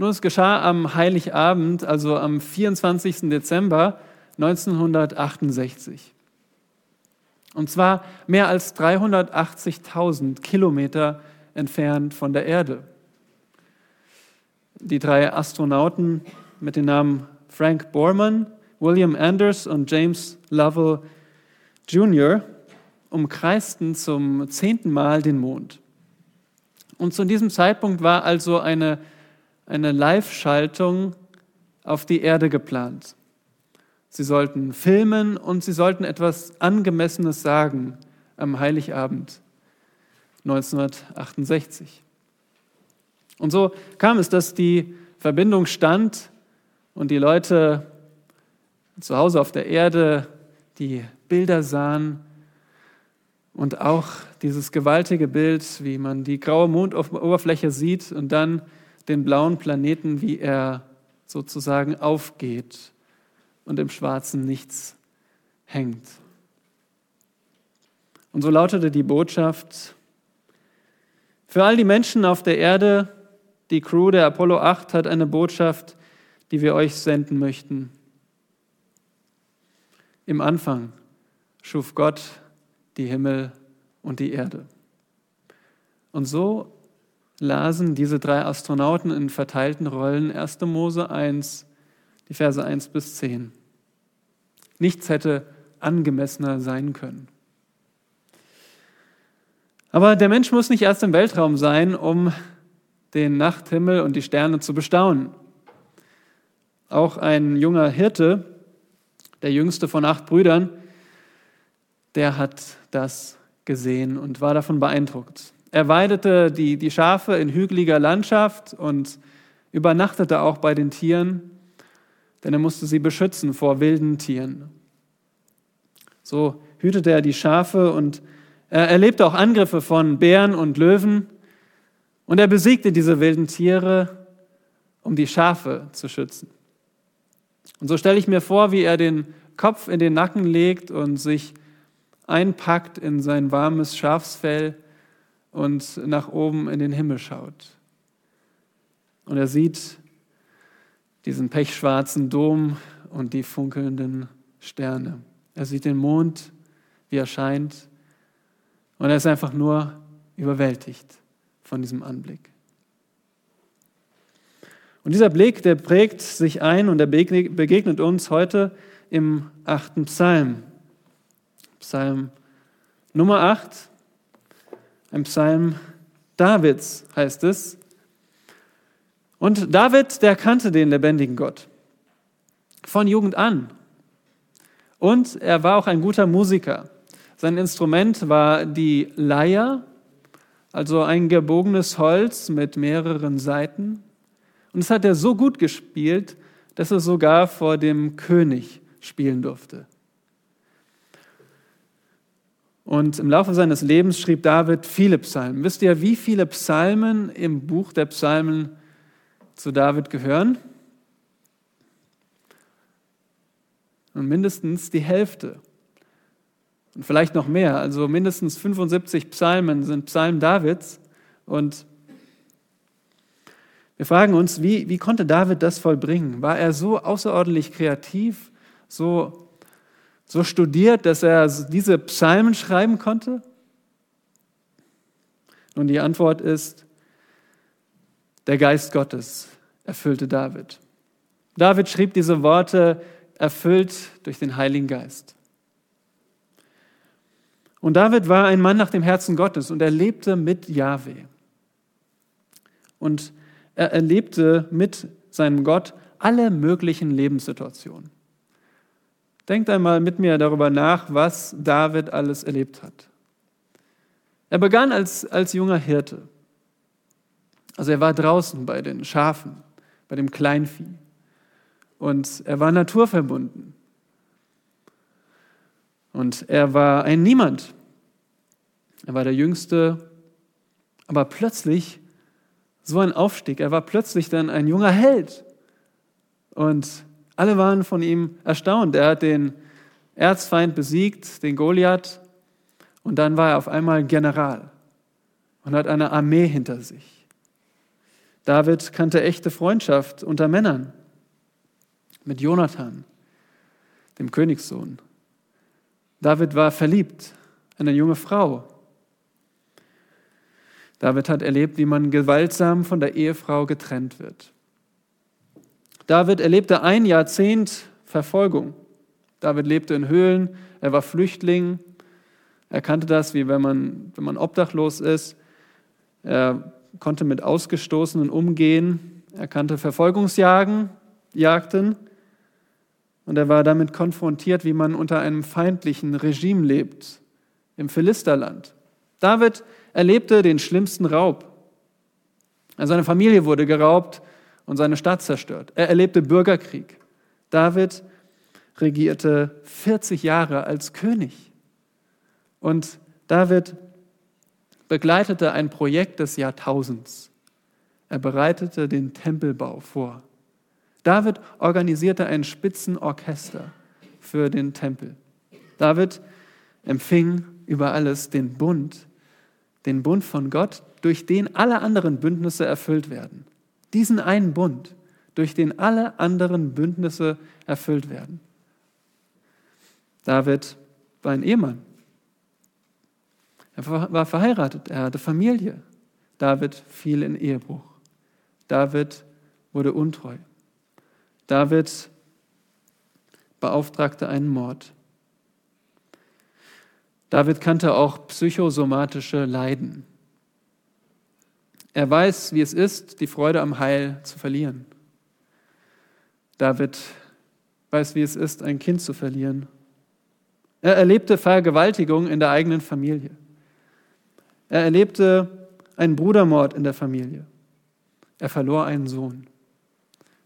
Nun, es geschah am Heiligabend, also am 24. Dezember 1968. Und zwar mehr als 380.000 Kilometer entfernt von der Erde. Die drei Astronauten mit den Namen Frank Borman, William Anders und James Lovell Jr. umkreisten zum zehnten Mal den Mond. Und zu diesem Zeitpunkt war also eine, eine Live-Schaltung auf die Erde geplant. Sie sollten filmen und sie sollten etwas Angemessenes sagen am Heiligabend 1968. Und so kam es, dass die Verbindung stand und die Leute zu Hause auf der Erde die Bilder sahen und auch dieses gewaltige Bild, wie man die graue Mondoberfläche sieht und dann den blauen Planeten, wie er sozusagen aufgeht und im Schwarzen nichts hängt. Und so lautete die Botschaft, für all die Menschen auf der Erde, die Crew der Apollo 8 hat eine Botschaft, die wir euch senden möchten. Im Anfang schuf Gott die Himmel und die Erde. Und so lasen diese drei Astronauten in verteilten Rollen 1. Mose 1, die Verse 1 bis 10. Nichts hätte angemessener sein können. Aber der Mensch muss nicht erst im Weltraum sein, um den Nachthimmel und die Sterne zu bestaunen. Auch ein junger Hirte, der jüngste von acht Brüdern, der hat das gesehen und war davon beeindruckt. Er weidete die, die Schafe in hügeliger Landschaft und übernachtete auch bei den Tieren, denn er musste sie beschützen vor wilden Tieren. So hütete er die Schafe und er erlebte auch Angriffe von Bären und Löwen und er besiegte diese wilden Tiere, um die Schafe zu schützen. Und so stelle ich mir vor, wie er den Kopf in den Nacken legt und sich einpackt in sein warmes Schafsfell und nach oben in den Himmel schaut. Und er sieht diesen pechschwarzen Dom und die funkelnden Sterne. Er sieht den Mond, wie er scheint. Und er ist einfach nur überwältigt von diesem Anblick. Und dieser Blick, der prägt sich ein und er begegnet uns heute im achten Psalm. Psalm Nummer 8, ein Psalm Davids heißt es. Und David, der kannte den lebendigen Gott von Jugend an. Und er war auch ein guter Musiker. Sein Instrument war die Leier, also ein gebogenes Holz mit mehreren Saiten. Und es hat er so gut gespielt, dass er sogar vor dem König spielen durfte. Und im Laufe seines Lebens schrieb David viele Psalmen. Wisst ihr, wie viele Psalmen im Buch der Psalmen zu David gehören? Und mindestens die Hälfte. Und vielleicht noch mehr. Also mindestens 75 Psalmen sind Psalmen Davids. Und wir fragen uns, wie, wie konnte David das vollbringen? War er so außerordentlich kreativ, so, so studiert, dass er diese Psalmen schreiben konnte? Und die Antwort ist, der Geist Gottes erfüllte David. David schrieb diese Worte erfüllt durch den Heiligen Geist. Und David war ein Mann nach dem Herzen Gottes und er lebte mit Yahweh. Und er erlebte mit seinem Gott alle möglichen Lebenssituationen. Denkt einmal mit mir darüber nach, was David alles erlebt hat. Er begann als, als junger Hirte. Also er war draußen bei den Schafen, bei dem Kleinvieh. Und er war naturverbunden. Und er war ein Niemand. Er war der Jüngste. Aber plötzlich so ein Aufstieg. Er war plötzlich dann ein junger Held. Und alle waren von ihm erstaunt. Er hat den Erzfeind besiegt, den Goliath. Und dann war er auf einmal General und hat eine Armee hinter sich. David kannte echte Freundschaft unter Männern mit Jonathan, dem Königssohn. David war verliebt in eine junge Frau. David hat erlebt, wie man gewaltsam von der Ehefrau getrennt wird. David erlebte ein Jahrzehnt Verfolgung. David lebte in Höhlen, er war Flüchtling, er kannte das, wie wenn man, wenn man obdachlos ist. Er konnte mit Ausgestoßenen umgehen, er kannte Verfolgungsjagden, Jagden und er war damit konfrontiert, wie man unter einem feindlichen Regime lebt, im Philisterland. David erlebte den schlimmsten Raub. Seine Familie wurde geraubt und seine Stadt zerstört. Er erlebte Bürgerkrieg. David regierte 40 Jahre als König. Und David begleitete ein Projekt des Jahrtausends. Er bereitete den Tempelbau vor. David organisierte ein Spitzenorchester für den Tempel. David empfing über alles den Bund, den Bund von Gott, durch den alle anderen Bündnisse erfüllt werden. Diesen einen Bund, durch den alle anderen Bündnisse erfüllt werden. David war ein Ehemann. Er war verheiratet, er hatte Familie. David fiel in Ehebruch. David wurde untreu. David beauftragte einen Mord. David kannte auch psychosomatische Leiden. Er weiß, wie es ist, die Freude am Heil zu verlieren. David weiß, wie es ist, ein Kind zu verlieren. Er erlebte Vergewaltigung in der eigenen Familie. Er erlebte einen Brudermord in der Familie. Er verlor einen Sohn.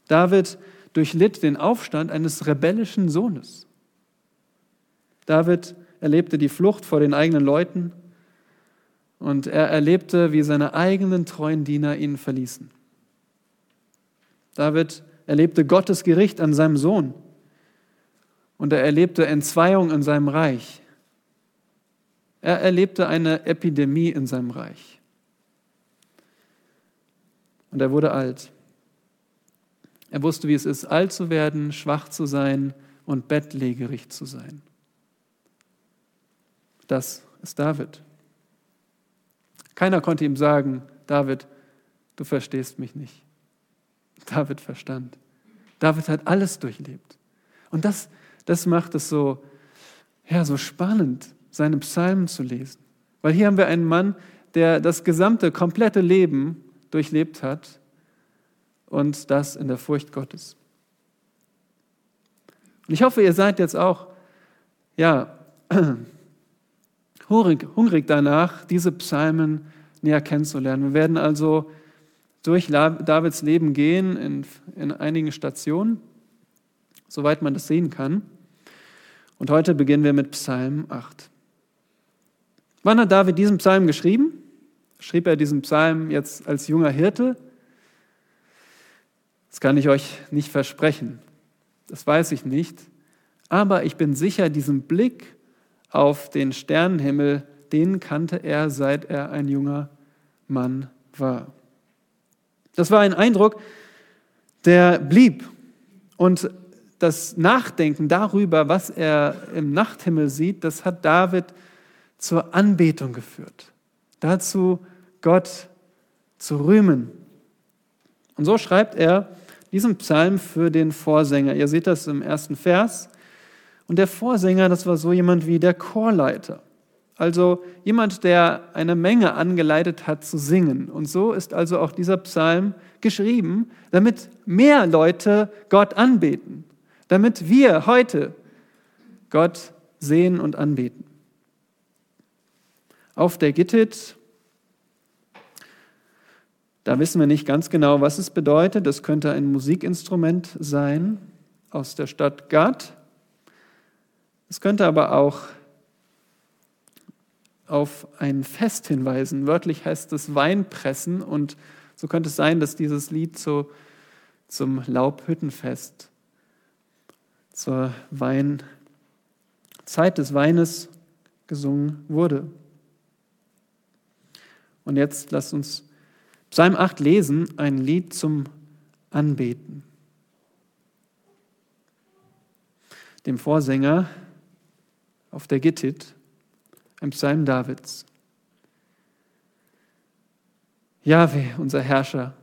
David durchlitt den Aufstand eines rebellischen Sohnes. David erlebte die Flucht vor den eigenen Leuten und er erlebte, wie seine eigenen treuen Diener ihn verließen. David erlebte Gottes Gericht an seinem Sohn und er erlebte Entzweiung in seinem Reich. Er erlebte eine Epidemie in seinem Reich. Und er wurde alt. Er wusste, wie es ist, alt zu werden, schwach zu sein und bettlägerig zu sein. Das ist David. Keiner konnte ihm sagen, David, du verstehst mich nicht. David verstand. David hat alles durchlebt. Und das, das macht es so, ja, so spannend, seine Psalmen zu lesen. Weil hier haben wir einen Mann, der das gesamte, komplette Leben durchlebt hat und das in der Furcht Gottes. Und ich hoffe, ihr seid jetzt auch, ja, hungrig, hungrig danach, diese Psalmen näher kennenzulernen. Wir werden also durch Davids Leben gehen in, in einigen Stationen, soweit man das sehen kann. Und heute beginnen wir mit Psalm 8. Wann hat David diesen Psalm geschrieben? Schrieb er diesen Psalm jetzt als junger Hirte? Das kann ich euch nicht versprechen. Das weiß ich nicht. Aber ich bin sicher, diesen Blick auf den Sternenhimmel, den kannte er, seit er ein junger Mann war. Das war ein Eindruck, der blieb. Und das Nachdenken darüber, was er im Nachthimmel sieht, das hat David zur Anbetung geführt. Dazu, Gott zu rühmen. Und so schreibt er diesen Psalm für den Vorsänger. Ihr seht das im ersten Vers. Und der Vorsänger, das war so jemand wie der Chorleiter. Also jemand, der eine Menge angeleitet hat zu singen. Und so ist also auch dieser Psalm geschrieben, damit mehr Leute Gott anbeten. Damit wir heute Gott sehen und anbeten auf der Gittit. Da wissen wir nicht ganz genau, was es bedeutet. Es könnte ein Musikinstrument sein aus der Stadt Gad. Es könnte aber auch auf ein Fest hinweisen. Wörtlich heißt es Weinpressen und so könnte es sein, dass dieses Lied zu, zum Laubhüttenfest, zur Wein, Zeit des Weines gesungen wurde. Und jetzt lasst uns Psalm 8 lesen, ein Lied zum Anbeten. Dem Vorsänger auf der Gittit, ein Psalm Davids. Jahwe, unser Herrscher,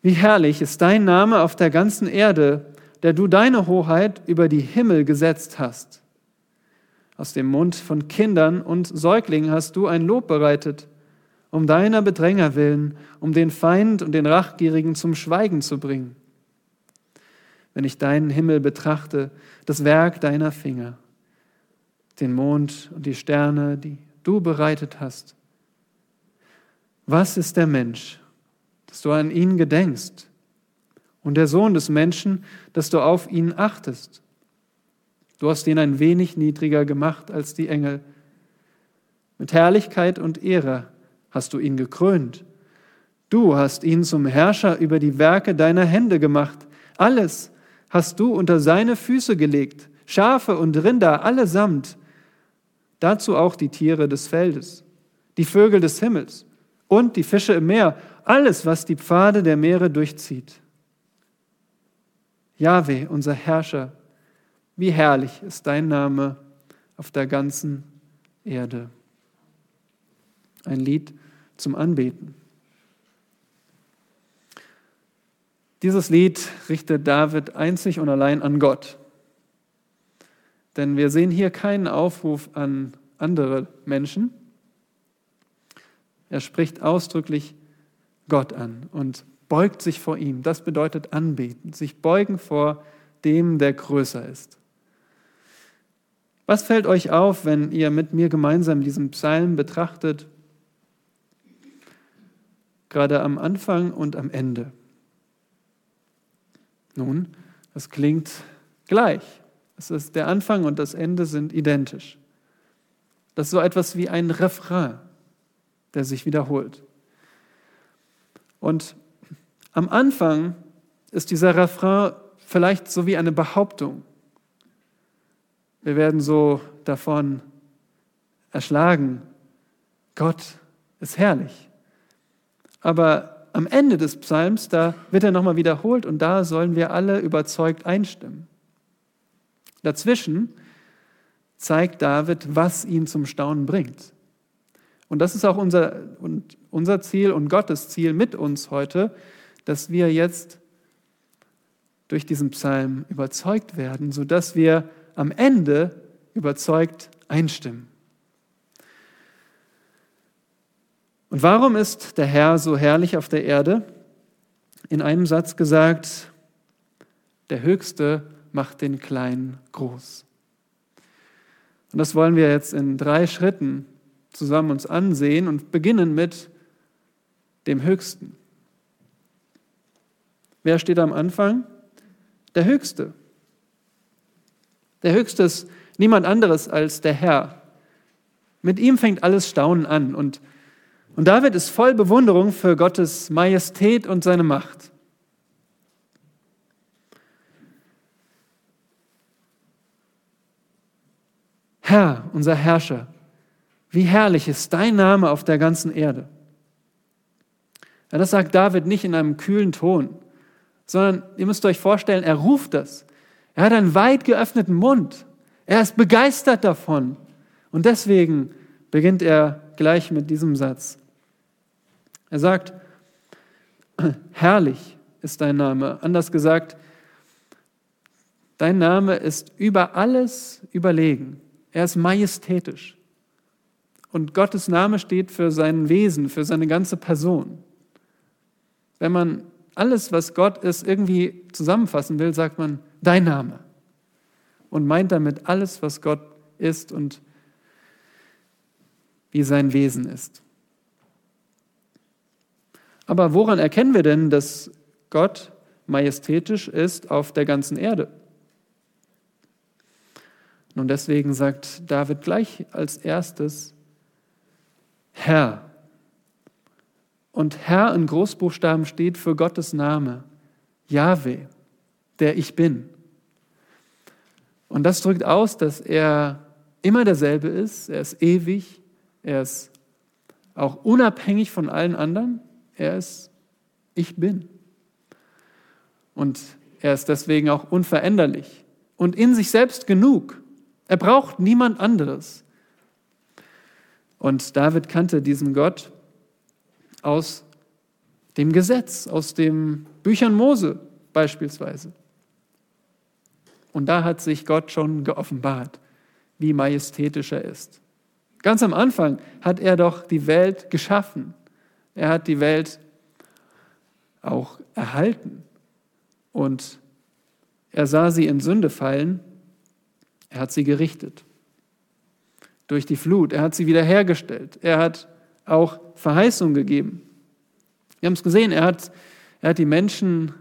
wie herrlich ist dein Name auf der ganzen Erde, der du deine Hoheit über die Himmel gesetzt hast. Aus dem Mund von Kindern und Säuglingen hast du ein Lob bereitet um deiner Bedränger willen, um den Feind und den Rachgierigen zum Schweigen zu bringen. Wenn ich deinen Himmel betrachte, das Werk deiner Finger, den Mond und die Sterne, die du bereitet hast. Was ist der Mensch, dass du an ihn gedenkst, und der Sohn des Menschen, dass du auf ihn achtest? Du hast ihn ein wenig niedriger gemacht als die Engel. Mit Herrlichkeit und Ehre hast du ihn gekrönt. Du hast ihn zum Herrscher über die Werke deiner Hände gemacht. Alles hast du unter seine Füße gelegt, Schafe und Rinder allesamt, dazu auch die Tiere des Feldes, die Vögel des Himmels und die Fische im Meer, alles, was die Pfade der Meere durchzieht. Jahwe, unser Herrscher, wie herrlich ist dein Name auf der ganzen Erde. Ein Lied zum Anbeten. Dieses Lied richtet David einzig und allein an Gott. Denn wir sehen hier keinen Aufruf an andere Menschen. Er spricht ausdrücklich Gott an und beugt sich vor ihm. Das bedeutet anbeten, sich beugen vor dem, der größer ist. Was fällt euch auf, wenn ihr mit mir gemeinsam diesen Psalm betrachtet? gerade am Anfang und am Ende. Nun, das klingt gleich. Es ist der Anfang und das Ende sind identisch. Das ist so etwas wie ein Refrain, der sich wiederholt. Und am Anfang ist dieser Refrain vielleicht so wie eine Behauptung. Wir werden so davon erschlagen, Gott ist herrlich. Aber am Ende des Psalms, da wird er nochmal wiederholt und da sollen wir alle überzeugt einstimmen. Dazwischen zeigt David, was ihn zum Staunen bringt. Und das ist auch unser, und unser Ziel und Gottes Ziel mit uns heute, dass wir jetzt durch diesen Psalm überzeugt werden, sodass wir am Ende überzeugt einstimmen. Und warum ist der Herr so herrlich auf der Erde? In einem Satz gesagt, der Höchste macht den Kleinen groß. Und das wollen wir jetzt in drei Schritten zusammen uns ansehen und beginnen mit dem Höchsten. Wer steht am Anfang? Der Höchste. Der Höchste ist niemand anderes als der Herr. Mit ihm fängt alles Staunen an und und David ist voll Bewunderung für Gottes Majestät und seine Macht. Herr, unser Herrscher, wie herrlich ist dein Name auf der ganzen Erde. Ja, das sagt David nicht in einem kühlen Ton, sondern ihr müsst euch vorstellen, er ruft das. Er hat einen weit geöffneten Mund. Er ist begeistert davon. Und deswegen beginnt er gleich mit diesem Satz. Er sagt, herrlich ist dein Name. Anders gesagt, dein Name ist über alles überlegen. Er ist majestätisch. Und Gottes Name steht für sein Wesen, für seine ganze Person. Wenn man alles, was Gott ist, irgendwie zusammenfassen will, sagt man dein Name. Und meint damit alles, was Gott ist und wie sein Wesen ist. Aber woran erkennen wir denn, dass Gott majestätisch ist auf der ganzen Erde? Nun, deswegen sagt David gleich als erstes Herr. Und Herr in Großbuchstaben steht für Gottes Name, Yahweh, der ich bin. Und das drückt aus, dass er immer derselbe ist, er ist ewig, er ist auch unabhängig von allen anderen. Er ist Ich bin. Und er ist deswegen auch unveränderlich und in sich selbst genug. Er braucht niemand anderes. Und David kannte diesen Gott aus dem Gesetz, aus den Büchern Mose beispielsweise. Und da hat sich Gott schon geoffenbart, wie majestätisch er ist. Ganz am Anfang hat er doch die Welt geschaffen. Er hat die Welt auch erhalten. Und er sah sie in Sünde fallen. Er hat sie gerichtet. Durch die Flut. Er hat sie wiederhergestellt. Er hat auch Verheißung gegeben. Wir haben es gesehen, er hat, er hat die Menschen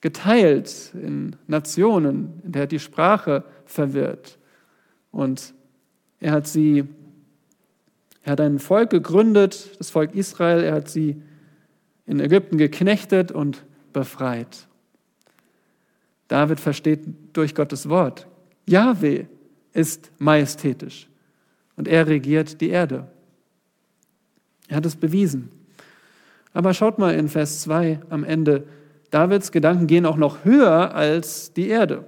geteilt in Nationen. Er hat die Sprache verwirrt. Und er hat sie er hat ein Volk gegründet, das Volk Israel. Er hat sie in Ägypten geknechtet und befreit. David versteht durch Gottes Wort, Yahweh ist majestätisch und er regiert die Erde. Er hat es bewiesen. Aber schaut mal in Vers 2 am Ende, Davids Gedanken gehen auch noch höher als die Erde.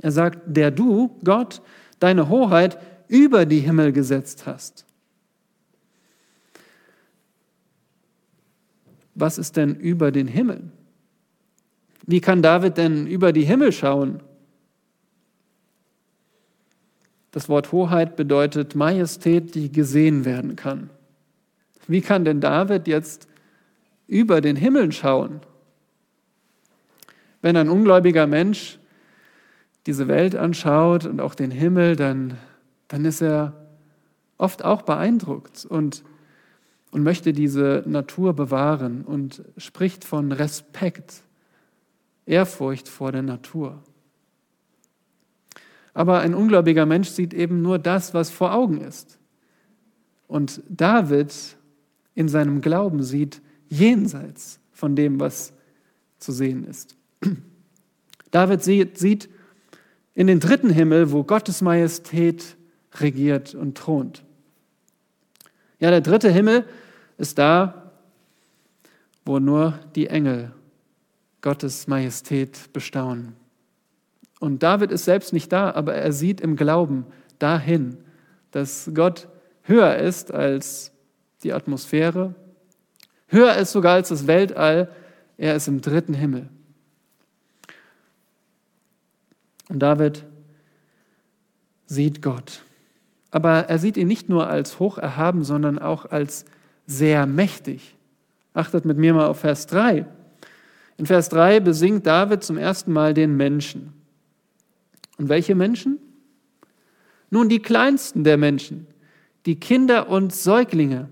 Er sagt, der du, Gott, deine Hoheit über die Himmel gesetzt hast. Was ist denn über den Himmel? Wie kann David denn über die Himmel schauen? Das Wort Hoheit bedeutet Majestät, die gesehen werden kann. Wie kann denn David jetzt über den Himmel schauen? Wenn ein ungläubiger Mensch diese Welt anschaut und auch den Himmel, dann, dann ist er oft auch beeindruckt und und möchte diese Natur bewahren und spricht von Respekt, Ehrfurcht vor der Natur. Aber ein ungläubiger Mensch sieht eben nur das, was vor Augen ist. Und David in seinem Glauben sieht jenseits von dem, was zu sehen ist. David sieht in den dritten Himmel, wo Gottes Majestät regiert und thront. Ja, der dritte Himmel ist da, wo nur die Engel Gottes Majestät bestaunen. Und David ist selbst nicht da, aber er sieht im Glauben dahin, dass Gott höher ist als die Atmosphäre, höher ist sogar als das Weltall, er ist im dritten Himmel. Und David sieht Gott. Aber er sieht ihn nicht nur als hoch erhaben, sondern auch als sehr mächtig. Achtet mit mir mal auf Vers 3. In Vers 3 besingt David zum ersten Mal den Menschen. Und welche Menschen? Nun, die kleinsten der Menschen, die Kinder und Säuglinge.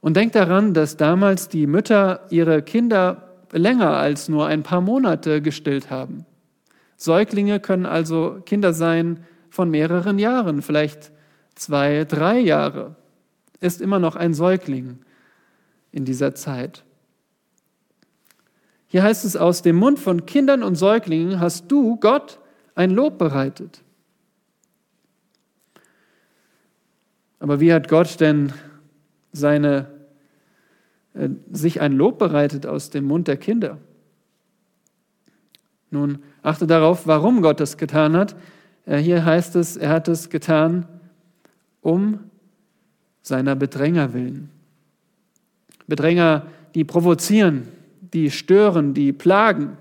Und denkt daran, dass damals die Mütter ihre Kinder länger als nur ein paar Monate gestillt haben. Säuglinge können also Kinder sein von mehreren Jahren, vielleicht zwei, drei Jahre ist immer noch ein Säugling in dieser Zeit. Hier heißt es, aus dem Mund von Kindern und Säuglingen hast du, Gott, ein Lob bereitet. Aber wie hat Gott denn seine, äh, sich ein Lob bereitet aus dem Mund der Kinder? Nun, achte darauf, warum Gott das getan hat. Äh, hier heißt es, er hat es getan, um seiner Bedränger willen. Bedränger, die provozieren, die stören, die plagen.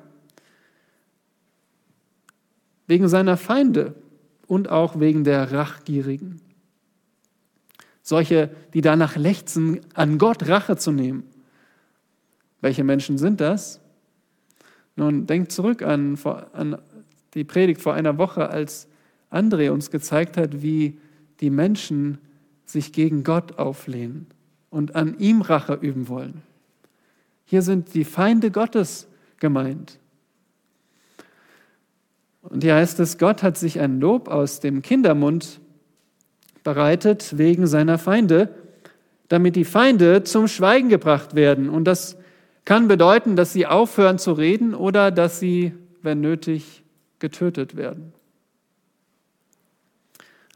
Wegen seiner Feinde und auch wegen der Rachgierigen. Solche, die danach lechzen, an Gott Rache zu nehmen. Welche Menschen sind das? Nun, denkt zurück an, an die Predigt vor einer Woche, als André uns gezeigt hat, wie die Menschen sich gegen Gott auflehnen und an ihm Rache üben wollen. Hier sind die Feinde Gottes gemeint. Und hier heißt es, Gott hat sich ein Lob aus dem Kindermund bereitet wegen seiner Feinde, damit die Feinde zum Schweigen gebracht werden. Und das kann bedeuten, dass sie aufhören zu reden oder dass sie, wenn nötig, getötet werden.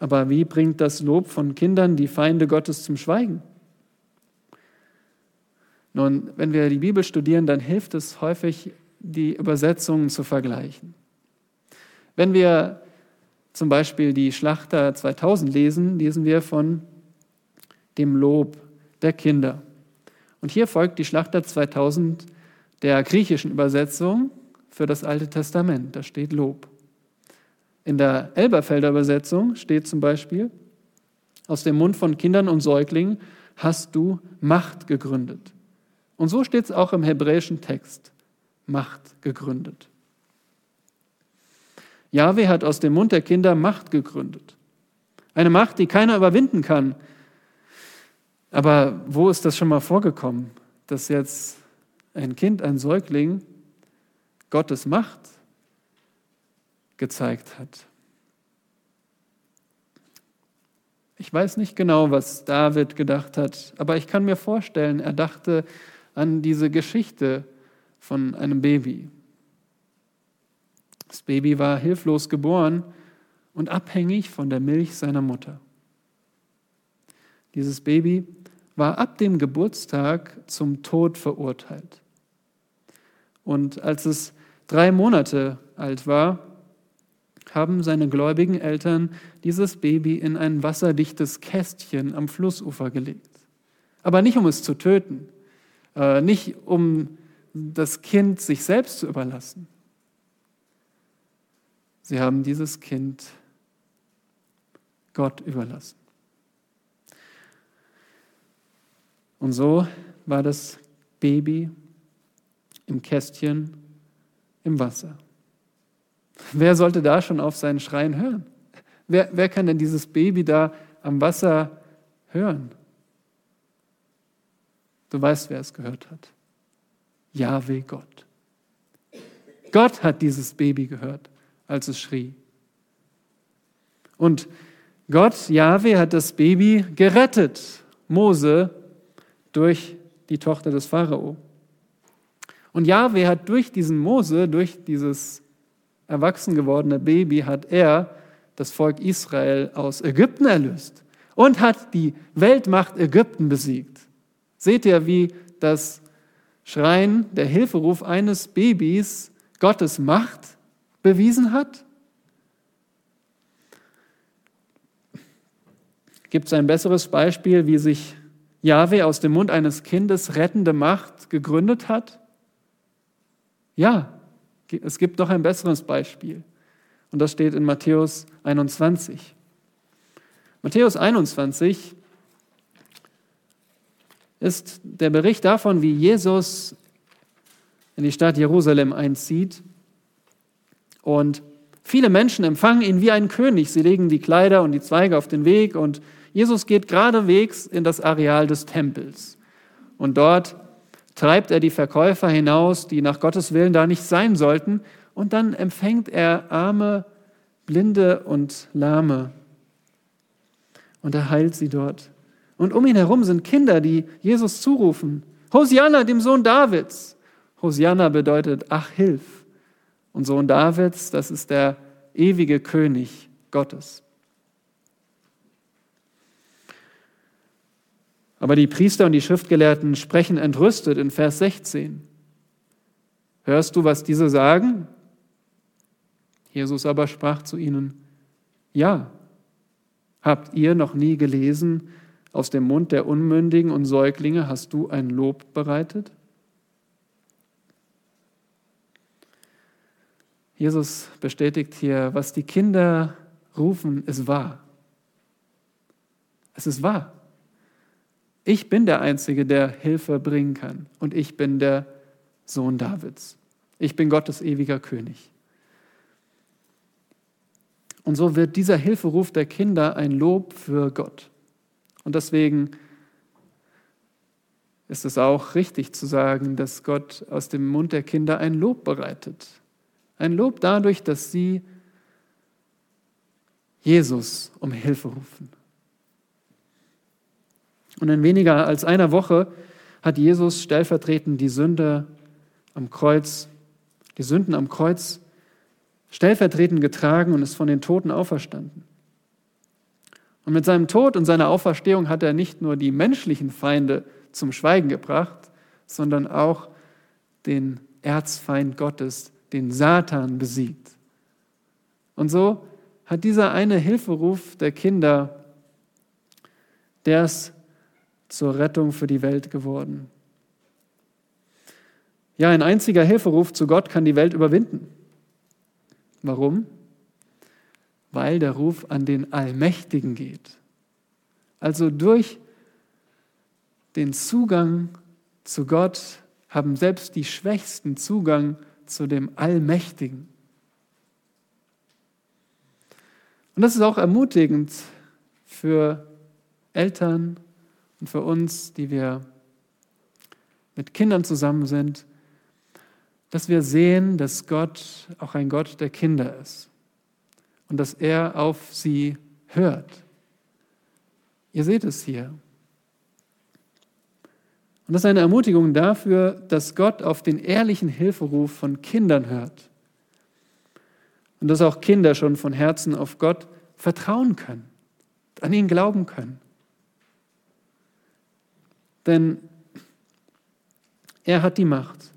Aber wie bringt das Lob von Kindern die Feinde Gottes zum Schweigen? Nun, wenn wir die Bibel studieren, dann hilft es häufig, die Übersetzungen zu vergleichen. Wenn wir zum Beispiel die Schlachter 2000 lesen, lesen wir von dem Lob der Kinder. Und hier folgt die Schlachter 2000 der griechischen Übersetzung für das Alte Testament. Da steht Lob. In der Elberfelder Übersetzung steht zum Beispiel, aus dem Mund von Kindern und Säuglingen hast du Macht gegründet. Und so steht es auch im hebräischen Text. Macht gegründet. Jahwe hat aus dem Mund der Kinder Macht gegründet. Eine Macht, die keiner überwinden kann. Aber wo ist das schon mal vorgekommen, dass jetzt ein Kind, ein Säugling Gottes Macht gezeigt hat? Ich weiß nicht genau, was David gedacht hat, aber ich kann mir vorstellen, er dachte an diese Geschichte von einem Baby. Das Baby war hilflos geboren und abhängig von der Milch seiner Mutter. Dieses Baby war ab dem Geburtstag zum Tod verurteilt. Und als es drei Monate alt war, haben seine gläubigen Eltern dieses Baby in ein wasserdichtes Kästchen am Flussufer gelegt. Aber nicht um es zu töten, äh, nicht um das Kind sich selbst zu überlassen, Sie haben dieses Kind Gott überlassen. Und so war das Baby im Kästchen im Wasser. Wer sollte da schon auf seinen Schreien hören? Wer, wer kann denn dieses Baby da am Wasser hören? Du weißt, wer es gehört hat. Jahwe Gott. Gott hat dieses Baby gehört als es schrie. Und Gott, Jahwe, hat das Baby gerettet, Mose, durch die Tochter des Pharao. Und Jahwe hat durch diesen Mose, durch dieses erwachsen gewordene Baby, hat er das Volk Israel aus Ägypten erlöst und hat die Weltmacht Ägypten besiegt. Seht ihr, wie das Schreien, der Hilferuf eines Babys Gottes Macht bewiesen hat? Gibt es ein besseres Beispiel, wie sich Jahwe aus dem Mund eines Kindes rettende Macht gegründet hat? Ja, es gibt noch ein besseres Beispiel. Und das steht in Matthäus 21. Matthäus 21 ist der Bericht davon, wie Jesus in die Stadt Jerusalem einzieht und viele Menschen empfangen ihn wie einen König. Sie legen die Kleider und die Zweige auf den Weg und Jesus geht geradewegs in das Areal des Tempels. Und dort treibt er die Verkäufer hinaus, die nach Gottes Willen da nicht sein sollten. Und dann empfängt er Arme, Blinde und Lahme. Und er heilt sie dort. Und um ihn herum sind Kinder, die Jesus zurufen. Hosianna, dem Sohn Davids. Hosianna bedeutet, ach, hilf und Sohn Davids, das ist der ewige König Gottes. Aber die Priester und die Schriftgelehrten sprechen entrüstet in Vers 16. Hörst du, was diese sagen? Jesus aber sprach zu ihnen, ja, habt ihr noch nie gelesen, aus dem Mund der Unmündigen und Säuglinge hast du ein Lob bereitet? Jesus bestätigt hier, was die Kinder rufen, ist wahr. Es ist wahr. Ich bin der Einzige, der Hilfe bringen kann. Und ich bin der Sohn Davids. Ich bin Gottes ewiger König. Und so wird dieser Hilferuf der Kinder ein Lob für Gott. Und deswegen ist es auch richtig zu sagen, dass Gott aus dem Mund der Kinder ein Lob bereitet. Ein Lob dadurch, dass sie Jesus um Hilfe rufen. Und in weniger als einer Woche hat Jesus stellvertretend die Sünde am Kreuz, die Sünden am Kreuz stellvertretend getragen und ist von den Toten auferstanden. Und mit seinem Tod und seiner Auferstehung hat er nicht nur die menschlichen Feinde zum Schweigen gebracht, sondern auch den Erzfeind Gottes, den Satan, besiegt. Und so hat dieser eine Hilferuf der Kinder, der ist zur Rettung für die Welt geworden. Ja, ein einziger Hilferuf zu Gott kann die Welt überwinden. Warum? Weil der Ruf an den Allmächtigen geht. Also durch den Zugang zu Gott haben selbst die Schwächsten Zugang zu dem Allmächtigen. Und das ist auch ermutigend für Eltern und für uns, die wir mit Kindern zusammen sind, dass wir sehen, dass Gott auch ein Gott der Kinder ist und dass er auf sie hört. Ihr seht es hier. Und das ist eine Ermutigung dafür, dass Gott auf den ehrlichen Hilferuf von Kindern hört. Und dass auch Kinder schon von Herzen auf Gott vertrauen können, an ihn glauben können. Denn er hat die Macht.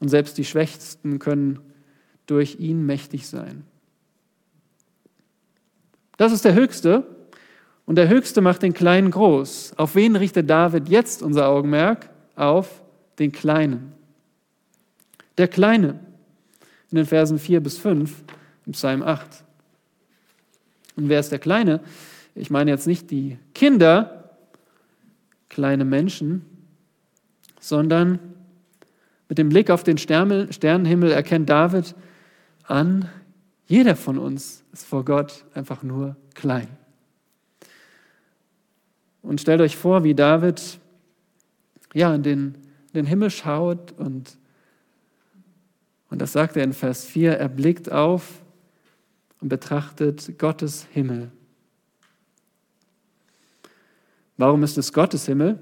Und selbst die Schwächsten können durch ihn mächtig sein. Das ist der Höchste. Und der Höchste macht den Kleinen groß. Auf wen richtet David jetzt unser Augenmerk? Auf den Kleinen. Der Kleine in den Versen 4 bis 5 im Psalm 8. Und wer ist der Kleine? Ich meine jetzt nicht die Kinder, kleine Menschen, sondern mit dem Blick auf den Sternenhimmel erkennt David an, jeder von uns ist vor Gott einfach nur klein. Und stellt euch vor, wie David ja, in den, in den Himmel schaut und, und das sagt er in Vers 4, er blickt auf und betrachtet Gottes Himmel. Warum ist es Gottes Himmel?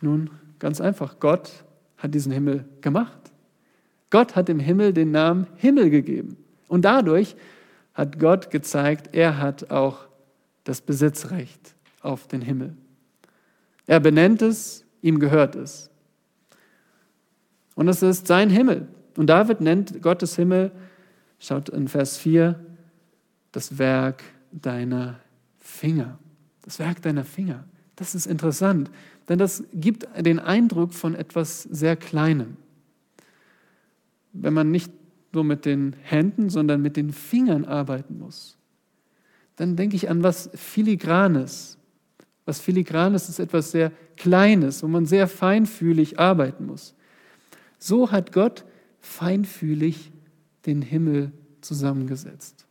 Nun, ganz einfach, Gott hat diesen Himmel gemacht. Gott hat dem Himmel den Namen Himmel gegeben. Und dadurch hat Gott gezeigt, er hat auch das Besitzrecht auf den Himmel. Er benennt es, ihm gehört es. Und es ist sein Himmel. Und David nennt Gottes Himmel, schaut in Vers 4, das Werk deiner Finger. Das Werk deiner Finger. Das ist interessant. Denn das gibt den Eindruck von etwas sehr Kleinem. Wenn man nicht nur mit den Händen, sondern mit den Fingern arbeiten muss, dann denke ich an was Filigranes. Was Filigranes ist etwas sehr Kleines, wo man sehr feinfühlig arbeiten muss. So hat Gott feinfühlig den Himmel zusammengesetzt.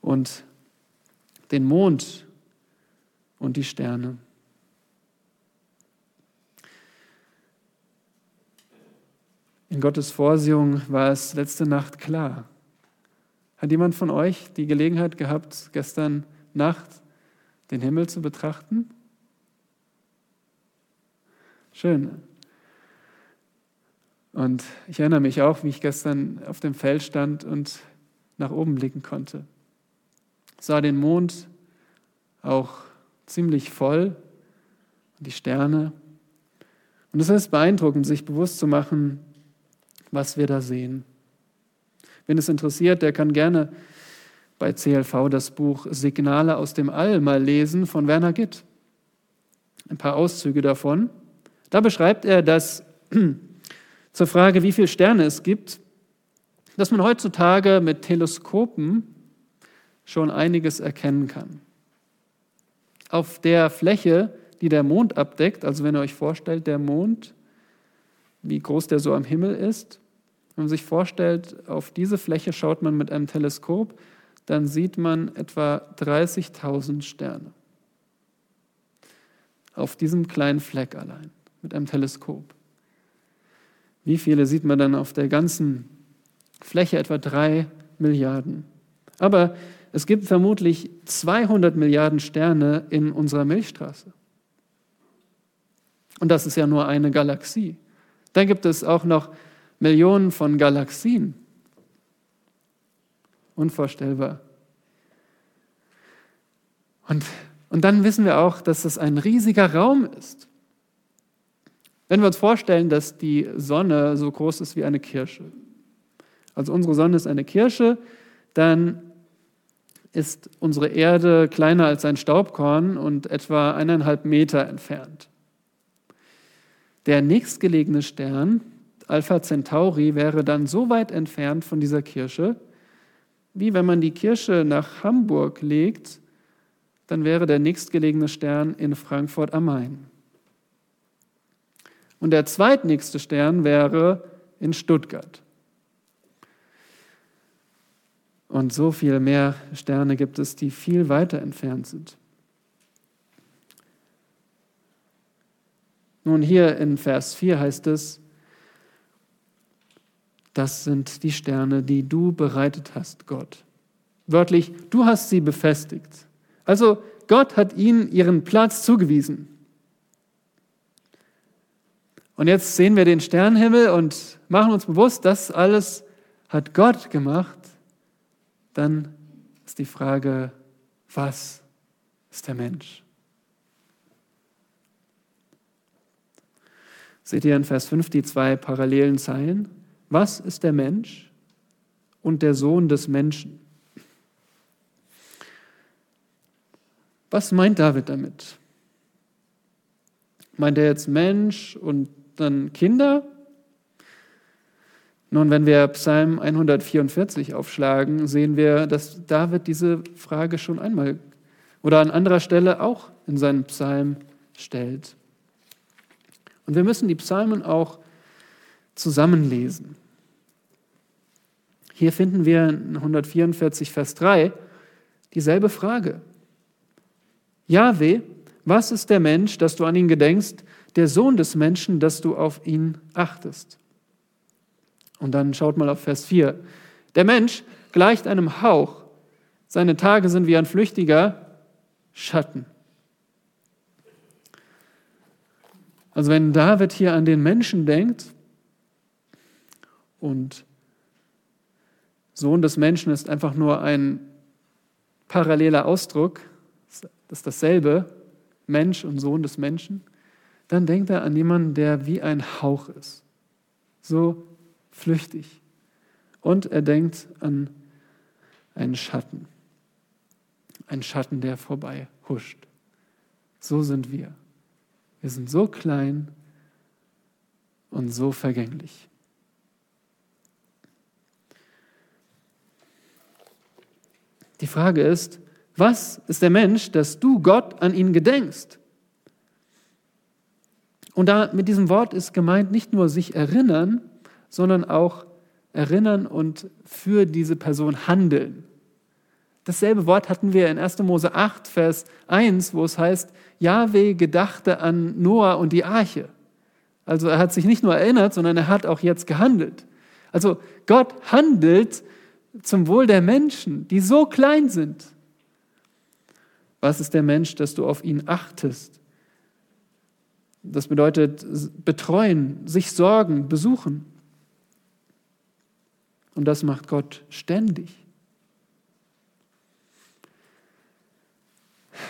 Und den Mond und die Sterne. In Gottes Vorsehung war es letzte Nacht klar. Hat jemand von euch die Gelegenheit gehabt, gestern Nacht den Himmel zu betrachten? Schön. Und ich erinnere mich auch, wie ich gestern auf dem Feld stand und nach oben blicken konnte. Sah den Mond auch ziemlich voll und die Sterne. Und es ist beeindruckend, sich bewusst zu machen, was wir da sehen. Wenn es interessiert, der kann gerne bei CLV das Buch Signale aus dem All mal lesen von Werner Gitt. Ein paar Auszüge davon. Da beschreibt er, dass zur Frage, wie viele Sterne es gibt, dass man heutzutage mit Teleskopen schon einiges erkennen kann. Auf der Fläche, die der Mond abdeckt, also wenn ihr euch vorstellt, der Mond, wie groß der so am Himmel ist, wenn man sich vorstellt, auf diese Fläche schaut man mit einem Teleskop, dann sieht man etwa 30.000 Sterne. Auf diesem kleinen Fleck allein, mit einem Teleskop. Wie viele sieht man dann auf der ganzen Fläche? Etwa drei Milliarden. Aber es gibt vermutlich 200 Milliarden Sterne in unserer Milchstraße. Und das ist ja nur eine Galaxie. Dann gibt es auch noch Millionen von Galaxien. Unvorstellbar, Und, und dann wissen wir auch, dass es ein riesiger Raum ist. Wenn wir uns vorstellen, dass die Sonne so groß ist wie eine Kirsche, also unsere Sonne ist eine Kirsche, dann ist unsere Erde kleiner als ein Staubkorn und etwa eineinhalb Meter entfernt. Der nächstgelegene Stern, Alpha Centauri, wäre dann so weit entfernt von dieser Kirsche, wie wenn man die Kirsche nach Hamburg legt, dann wäre der nächstgelegene Stern in Frankfurt am Main. Und der zweitnächste Stern wäre in Stuttgart. Und so viel mehr Sterne gibt es, die viel weiter entfernt sind. Nun, hier in Vers 4 heißt es, das sind die Sterne, die du bereitet hast, Gott. Wörtlich, du hast sie befestigt. Also Gott hat ihnen ihren Platz zugewiesen. Und jetzt sehen wir den Sternenhimmel und machen uns bewusst, das alles hat Gott gemacht. Dann ist die Frage, was ist der Mensch? Seht ihr in Vers 5 die zwei parallelen Zeilen? Was ist der Mensch und der Sohn des Menschen? Was meint David damit? Meint er jetzt Mensch und dann Kinder? Nun, wenn wir Psalm 144 aufschlagen, sehen wir, dass David diese Frage schon einmal oder an anderer Stelle auch in seinem Psalm stellt. Und wir müssen die Psalmen auch zusammenlesen. Hier finden wir in 144 Vers 3 dieselbe Frage. Jahwe, was ist der Mensch, dass du an ihn gedenkst, der Sohn des Menschen, dass du auf ihn achtest? Und dann schaut mal auf Vers 4. Der Mensch gleicht einem Hauch, seine Tage sind wie ein flüchtiger Schatten. Also wenn David hier an den Menschen denkt und Sohn des Menschen ist einfach nur ein paralleler Ausdruck, das ist dasselbe, Mensch und Sohn des Menschen, dann denkt er an jemanden, der wie ein Hauch ist, so flüchtig. Und er denkt an einen Schatten, einen Schatten, der vorbei huscht. So sind wir. Wir sind so klein und so vergänglich. Die Frage ist, was ist der Mensch, dass du Gott an ihn gedenkst? Und da mit diesem Wort ist gemeint nicht nur sich erinnern, sondern auch erinnern und für diese Person handeln. Dasselbe Wort hatten wir in 1. Mose 8, Vers 1, wo es heißt, Jahwe gedachte an Noah und die Arche. Also er hat sich nicht nur erinnert, sondern er hat auch jetzt gehandelt. Also Gott handelt zum Wohl der Menschen, die so klein sind. Was ist der Mensch, dass du auf ihn achtest? Das bedeutet betreuen, sich sorgen, besuchen. Und das macht Gott ständig.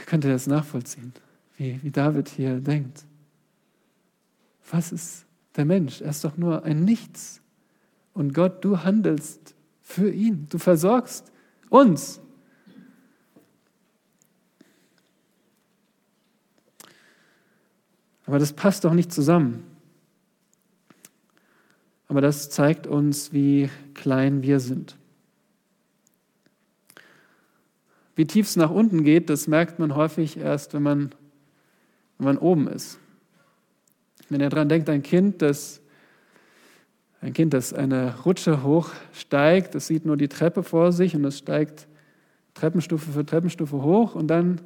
Könnt ihr das nachvollziehen, wie, wie David hier denkt? Was ist der Mensch? Er ist doch nur ein Nichts. Und Gott, du handelst für ihn. Du versorgst uns. Aber das passt doch nicht zusammen. Aber das zeigt uns, wie klein wir sind. Wie tief es nach unten geht, das merkt man häufig erst, wenn man, wenn man oben ist. Wenn ihr daran denkt, ein Kind, das, ein Kind, das eine Rutsche hochsteigt, das sieht nur die Treppe vor sich und es steigt Treppenstufe für Treppenstufe hoch und dann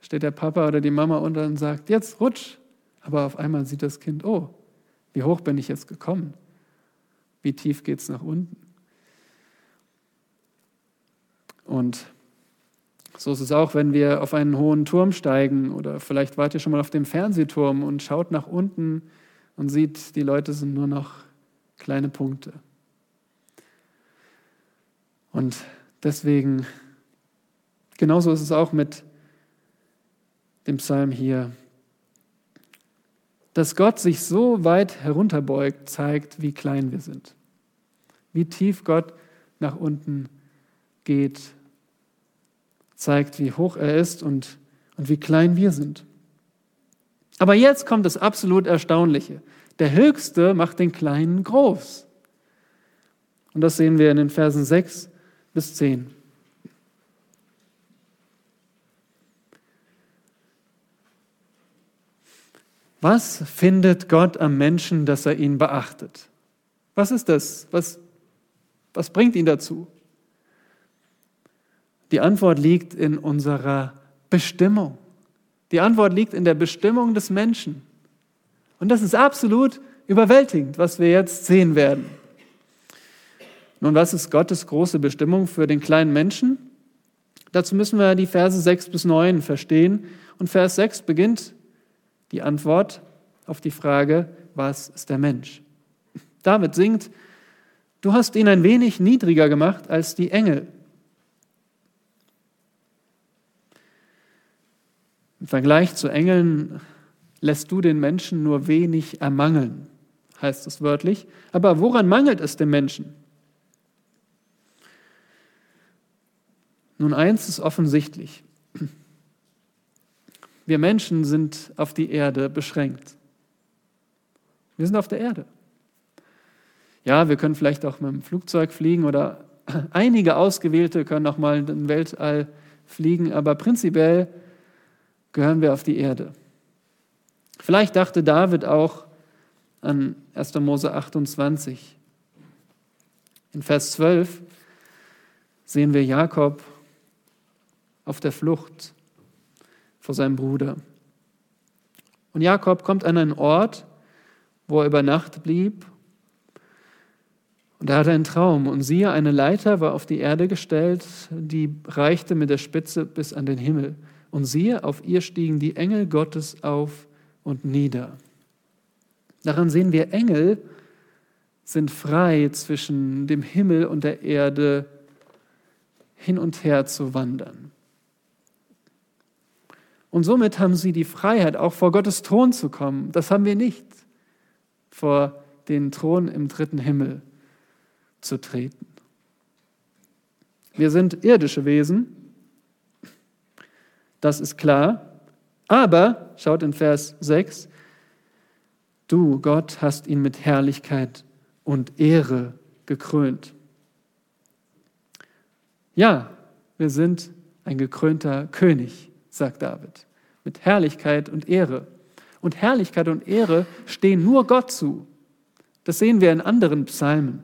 steht der Papa oder die Mama unter und sagt, jetzt rutsch. Aber auf einmal sieht das Kind, oh, wie hoch bin ich jetzt gekommen? Wie tief geht es nach unten? Und so ist es auch, wenn wir auf einen hohen Turm steigen oder vielleicht wart ihr schon mal auf dem Fernsehturm und schaut nach unten und sieht, die Leute sind nur noch kleine Punkte. Und deswegen, genauso ist es auch mit, dem Psalm hier. Dass Gott sich so weit herunterbeugt, zeigt, wie klein wir sind. Wie tief Gott nach unten geht, zeigt, wie hoch er ist und, und wie klein wir sind. Aber jetzt kommt das absolut Erstaunliche. Der Höchste macht den Kleinen groß. Und das sehen wir in den Versen 6 bis 10. Was findet Gott am Menschen, dass er ihn beachtet? Was ist das? Was, was bringt ihn dazu? Die Antwort liegt in unserer Bestimmung. Die Antwort liegt in der Bestimmung des Menschen. Und das ist absolut überwältigend, was wir jetzt sehen werden. Nun, was ist Gottes große Bestimmung für den kleinen Menschen? Dazu müssen wir die Verse 6 bis 9 verstehen. Und Vers 6 beginnt die Antwort auf die Frage, was ist der Mensch? David singt, du hast ihn ein wenig niedriger gemacht als die Engel. Im Vergleich zu Engeln lässt du den Menschen nur wenig ermangeln, heißt es wörtlich. Aber woran mangelt es dem Menschen? Nun, eins ist offensichtlich. Wir Menschen sind auf die Erde beschränkt. Wir sind auf der Erde. Ja, wir können vielleicht auch mit dem Flugzeug fliegen oder einige Ausgewählte können auch mal den Weltall fliegen, aber prinzipiell gehören wir auf die Erde. Vielleicht dachte David auch an 1. Mose 28. In Vers 12 sehen wir Jakob auf der Flucht vor seinem Bruder. Und Jakob kommt an einen Ort, wo er über Nacht blieb. Und er hatte einen Traum. Und siehe, eine Leiter war auf die Erde gestellt, die reichte mit der Spitze bis an den Himmel. Und siehe, auf ihr stiegen die Engel Gottes auf und nieder. Daran sehen wir, Engel sind frei zwischen dem Himmel und der Erde hin und her zu wandern. Und somit haben sie die Freiheit, auch vor Gottes Thron zu kommen. Das haben wir nicht, vor den Thron im dritten Himmel zu treten. Wir sind irdische Wesen, das ist klar. Aber, schaut in Vers 6, du, Gott, hast ihn mit Herrlichkeit und Ehre gekrönt. Ja, wir sind ein gekrönter König, sagt David mit Herrlichkeit und Ehre. Und Herrlichkeit und Ehre stehen nur Gott zu. Das sehen wir in anderen Psalmen.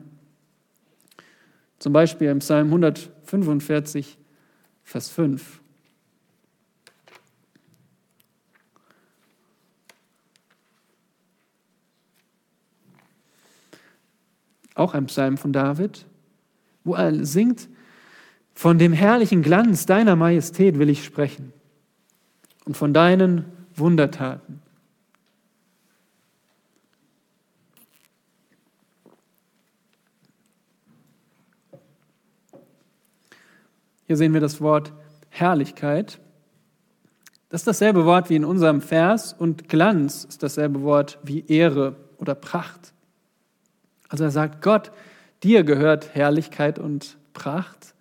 Zum Beispiel im Psalm 145, Vers 5. Auch ein Psalm von David, wo er singt, von dem herrlichen Glanz deiner Majestät will ich sprechen und von deinen Wundertaten. Hier sehen wir das Wort Herrlichkeit. Das ist dasselbe Wort wie in unserem Vers und Glanz ist dasselbe Wort wie Ehre oder Pracht. Also er sagt, Gott, dir gehört Herrlichkeit und Pracht,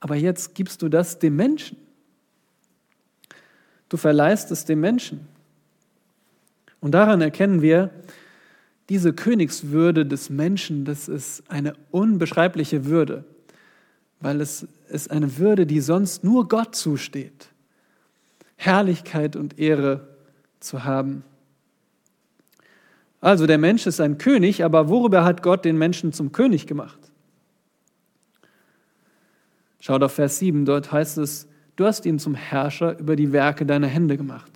aber jetzt gibst du das dem Menschen. Du verleihst es dem Menschen. Und daran erkennen wir, diese Königswürde des Menschen, das ist eine unbeschreibliche Würde, weil es ist eine Würde, die sonst nur Gott zusteht. Herrlichkeit und Ehre zu haben. Also der Mensch ist ein König, aber worüber hat Gott den Menschen zum König gemacht? Schaut auf Vers 7, dort heißt es, Du hast ihn zum Herrscher über die Werke deiner Hände gemacht.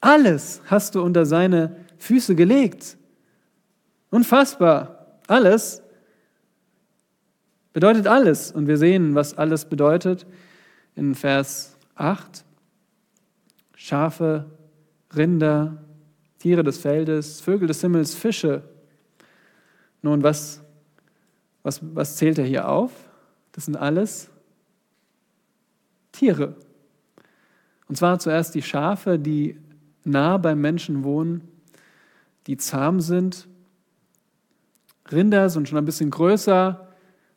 Alles hast du unter seine Füße gelegt. Unfassbar. Alles bedeutet alles. Und wir sehen, was alles bedeutet in Vers 8. Schafe, Rinder, Tiere des Feldes, Vögel des Himmels, Fische. Nun, was, was, was zählt er hier auf? Das sind alles Tiere. Und zwar zuerst die Schafe, die nah beim Menschen wohnen, die zahm sind. Rinder sind schon ein bisschen größer,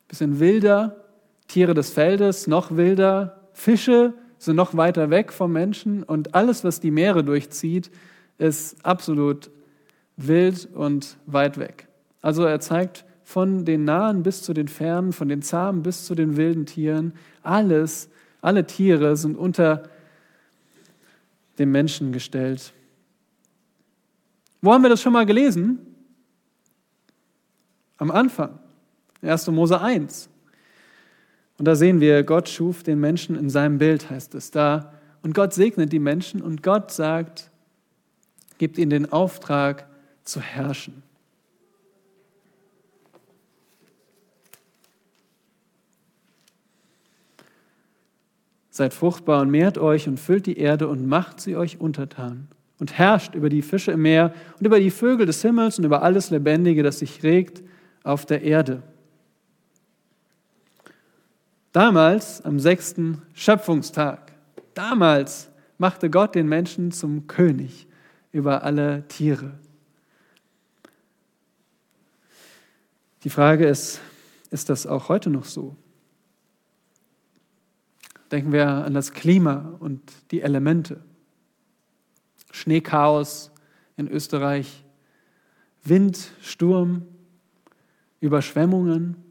bisschen wilder. Tiere des Feldes noch wilder. Fische sind noch weiter weg vom Menschen. Und alles, was die Meere durchzieht, ist absolut wild und weit weg. Also er zeigt von den nahen bis zu den fernen, von den zahmen bis zu den wilden Tieren, alles, alle Tiere sind unter dem Menschen gestellt. Wo haben wir das schon mal gelesen? Am Anfang, 1. Mose 1. Und da sehen wir, Gott schuf den Menschen in seinem Bild, heißt es da. Und Gott segnet die Menschen und Gott sagt, gibt ihnen den Auftrag zu herrschen. Seid fruchtbar und mehrt euch und füllt die Erde und macht sie euch untertan und herrscht über die Fische im Meer und über die Vögel des Himmels und über alles Lebendige, das sich regt auf der Erde. Damals, am sechsten Schöpfungstag, damals machte Gott den Menschen zum König über alle Tiere. Die Frage ist, ist das auch heute noch so? Denken wir an das Klima und die Elemente. Schneechaos in Österreich, Wind, Sturm, Überschwemmungen.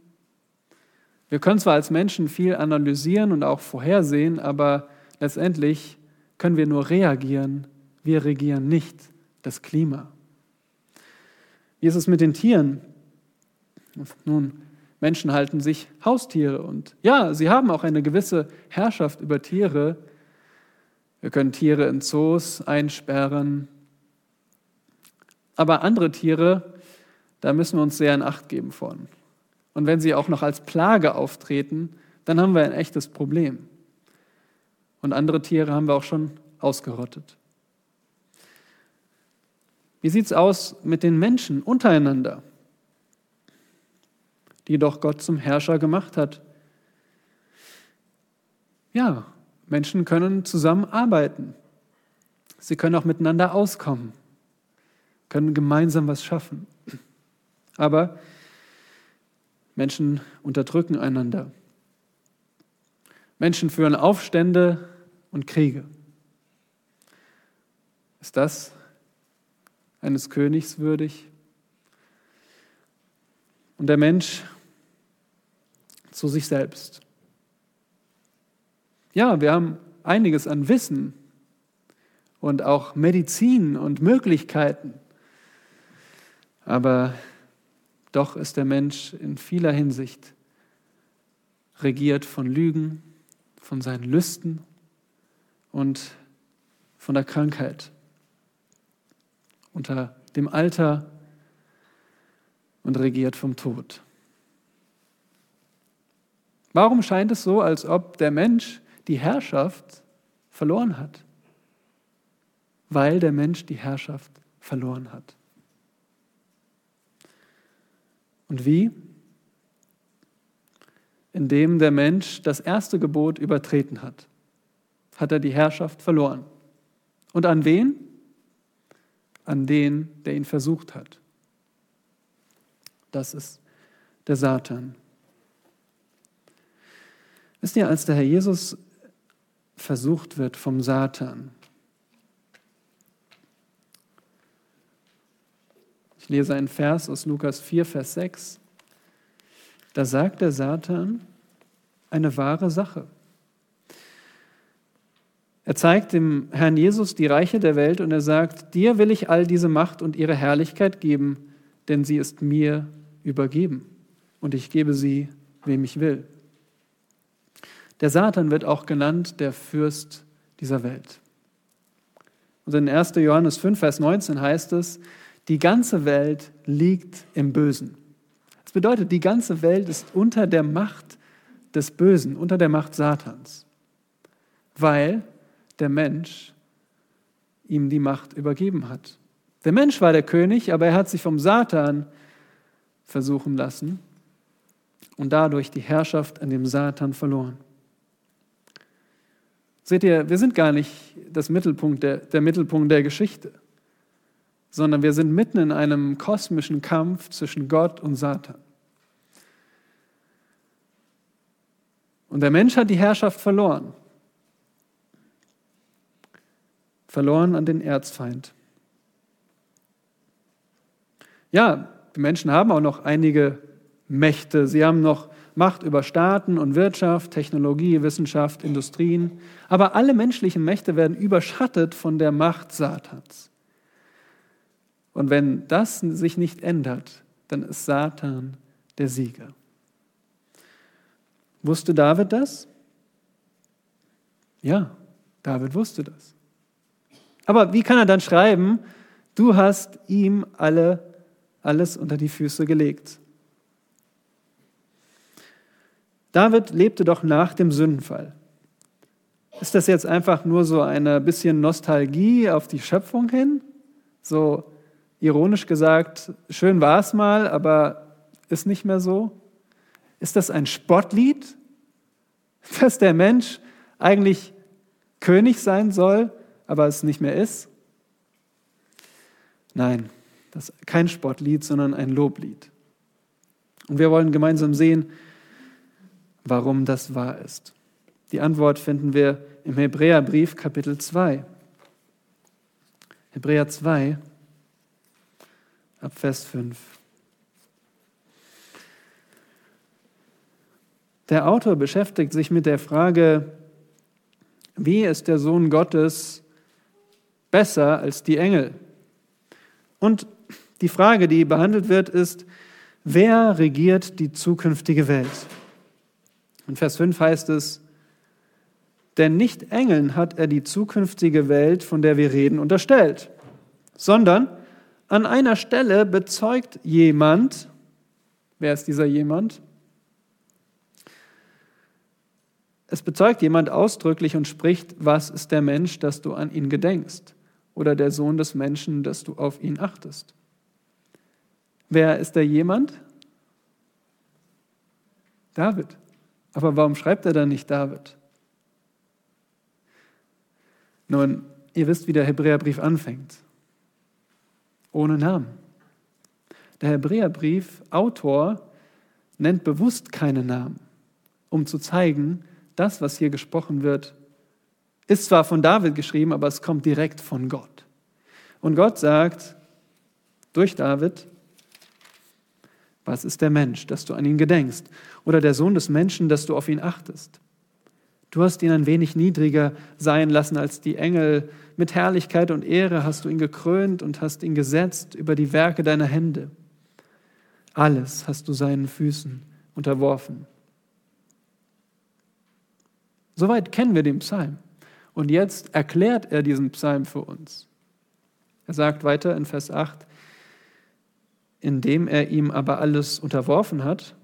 Wir können zwar als Menschen viel analysieren und auch vorhersehen, aber letztendlich können wir nur reagieren. Wir regieren nicht das Klima. Wie ist es mit den Tieren? Nun, Menschen halten sich Haustiere und ja, sie haben auch eine gewisse Herrschaft über Tiere. Wir können Tiere in Zoos einsperren. Aber andere Tiere, da müssen wir uns sehr in Acht geben von. Und wenn sie auch noch als Plage auftreten, dann haben wir ein echtes Problem. Und andere Tiere haben wir auch schon ausgerottet. Wie sieht es aus mit den Menschen untereinander? die doch Gott zum Herrscher gemacht hat. Ja, Menschen können zusammenarbeiten. Sie können auch miteinander auskommen, können gemeinsam was schaffen. Aber Menschen unterdrücken einander. Menschen führen Aufstände und Kriege. Ist das eines Königs würdig? Und der Mensch zu sich selbst. Ja, wir haben einiges an Wissen und auch Medizin und Möglichkeiten. Aber doch ist der Mensch in vieler Hinsicht regiert von Lügen, von seinen Lüsten und von der Krankheit, unter dem Alter und regiert vom Tod. Warum scheint es so, als ob der Mensch die Herrschaft verloren hat? Weil der Mensch die Herrschaft verloren hat. Und wie? Indem der Mensch das erste Gebot übertreten hat, hat er die Herrschaft verloren. Und an wen? An den, der ihn versucht hat. Das ist der Satan. Wisst ihr, als der Herr Jesus versucht wird vom Satan, ich lese einen Vers aus Lukas 4, Vers 6, da sagt der Satan eine wahre Sache. Er zeigt dem Herrn Jesus die Reiche der Welt und er sagt, dir will ich all diese Macht und ihre Herrlichkeit geben, denn sie ist mir übergeben und ich gebe sie, wem ich will. Der Satan wird auch genannt der Fürst dieser Welt. Und in 1. Johannes 5, Vers 19 heißt es, die ganze Welt liegt im Bösen. Das bedeutet, die ganze Welt ist unter der Macht des Bösen, unter der Macht Satans, weil der Mensch ihm die Macht übergeben hat. Der Mensch war der König, aber er hat sich vom Satan versuchen lassen und dadurch die Herrschaft an dem Satan verloren. Seht ihr, wir sind gar nicht das Mittelpunkt der, der Mittelpunkt der Geschichte, sondern wir sind mitten in einem kosmischen Kampf zwischen Gott und Satan. Und der Mensch hat die Herrschaft verloren. Verloren an den Erzfeind. Ja, die Menschen haben auch noch einige Mächte. Sie haben noch Macht über Staaten und Wirtschaft, Technologie, Wissenschaft, Industrien. Aber alle menschlichen Mächte werden überschattet von der Macht Satans. Und wenn das sich nicht ändert, dann ist Satan der Sieger. Wusste David das? Ja, David wusste das. Aber wie kann er dann schreiben, du hast ihm alle, alles unter die Füße gelegt? David lebte doch nach dem Sündenfall. Ist das jetzt einfach nur so eine bisschen Nostalgie auf die Schöpfung hin? So ironisch gesagt, schön war es mal, aber ist nicht mehr so? Ist das ein Spottlied, dass der Mensch eigentlich König sein soll, aber es nicht mehr ist? Nein, das ist kein Spottlied, sondern ein Loblied. Und wir wollen gemeinsam sehen, warum das wahr ist. Die Antwort finden wir im Hebräerbrief Kapitel 2. Hebräer 2 ab Vers 5. Der Autor beschäftigt sich mit der Frage, wie ist der Sohn Gottes besser als die Engel? Und die Frage, die behandelt wird, ist, wer regiert die zukünftige Welt? In Vers 5 heißt es, denn nicht Engeln hat er die zukünftige Welt, von der wir reden, unterstellt, sondern an einer Stelle bezeugt jemand, wer ist dieser jemand? Es bezeugt jemand ausdrücklich und spricht, was ist der Mensch, dass du an ihn gedenkst, oder der Sohn des Menschen, dass du auf ihn achtest. Wer ist der jemand? David. Aber warum schreibt er dann nicht David? Nun, ihr wisst, wie der Hebräerbrief anfängt. Ohne Namen. Der Hebräerbrief, Autor, nennt bewusst keine Namen, um zu zeigen, das, was hier gesprochen wird, ist zwar von David geschrieben, aber es kommt direkt von Gott. Und Gott sagt durch David, was ist der Mensch, dass du an ihn gedenkst? Oder der Sohn des Menschen, dass du auf ihn achtest? Du hast ihn ein wenig niedriger sein lassen als die Engel. Mit Herrlichkeit und Ehre hast du ihn gekrönt und hast ihn gesetzt über die Werke deiner Hände. Alles hast du seinen Füßen unterworfen. Soweit kennen wir den Psalm. Und jetzt erklärt er diesen Psalm für uns. Er sagt weiter in Vers 8, indem er ihm aber alles unterworfen hat,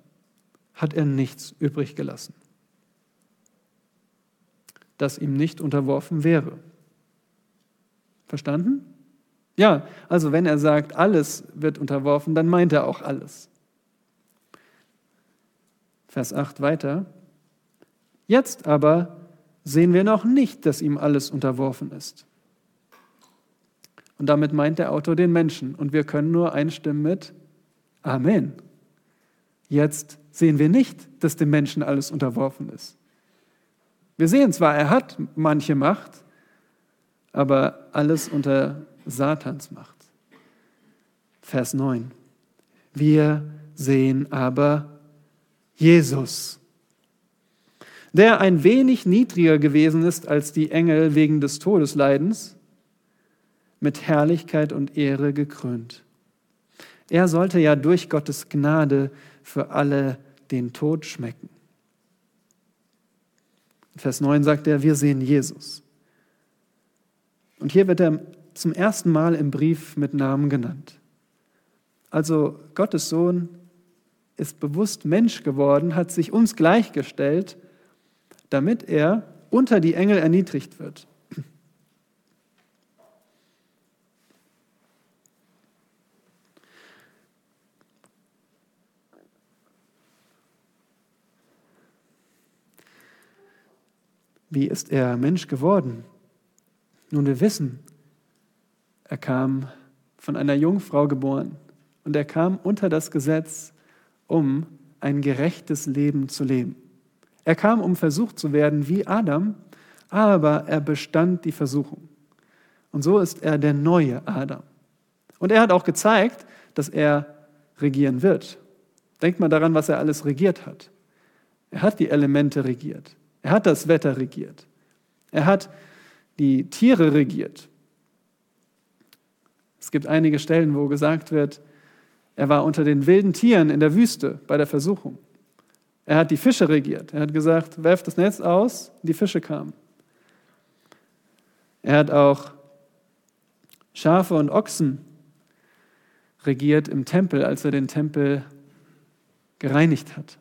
hat er nichts übrig gelassen, das ihm nicht unterworfen wäre. Verstanden? Ja, also wenn er sagt, alles wird unterworfen, dann meint er auch alles. Vers 8 weiter. Jetzt aber sehen wir noch nicht, dass ihm alles unterworfen ist. Und damit meint der Autor den Menschen. Und wir können nur einstimmen mit Amen. Jetzt sehen wir nicht, dass dem Menschen alles unterworfen ist. Wir sehen zwar, er hat manche Macht, aber alles unter Satans Macht. Vers 9. Wir sehen aber Jesus, der ein wenig niedriger gewesen ist als die Engel wegen des Todesleidens, mit Herrlichkeit und Ehre gekrönt. Er sollte ja durch Gottes Gnade für alle den Tod schmecken. Vers 9 sagt er, wir sehen Jesus. Und hier wird er zum ersten Mal im Brief mit Namen genannt. Also Gottes Sohn ist bewusst Mensch geworden, hat sich uns gleichgestellt, damit er unter die Engel erniedrigt wird. Wie ist er Mensch geworden? Nun, wir wissen, er kam von einer Jungfrau geboren und er kam unter das Gesetz, um ein gerechtes Leben zu leben. Er kam, um versucht zu werden wie Adam, aber er bestand die Versuchung. Und so ist er der neue Adam. Und er hat auch gezeigt, dass er regieren wird. Denkt mal daran, was er alles regiert hat. Er hat die Elemente regiert. Er hat das Wetter regiert. Er hat die Tiere regiert. Es gibt einige Stellen, wo gesagt wird, er war unter den wilden Tieren in der Wüste bei der Versuchung. Er hat die Fische regiert. Er hat gesagt, werft das Netz aus, die Fische kamen. Er hat auch Schafe und Ochsen regiert im Tempel, als er den Tempel gereinigt hat.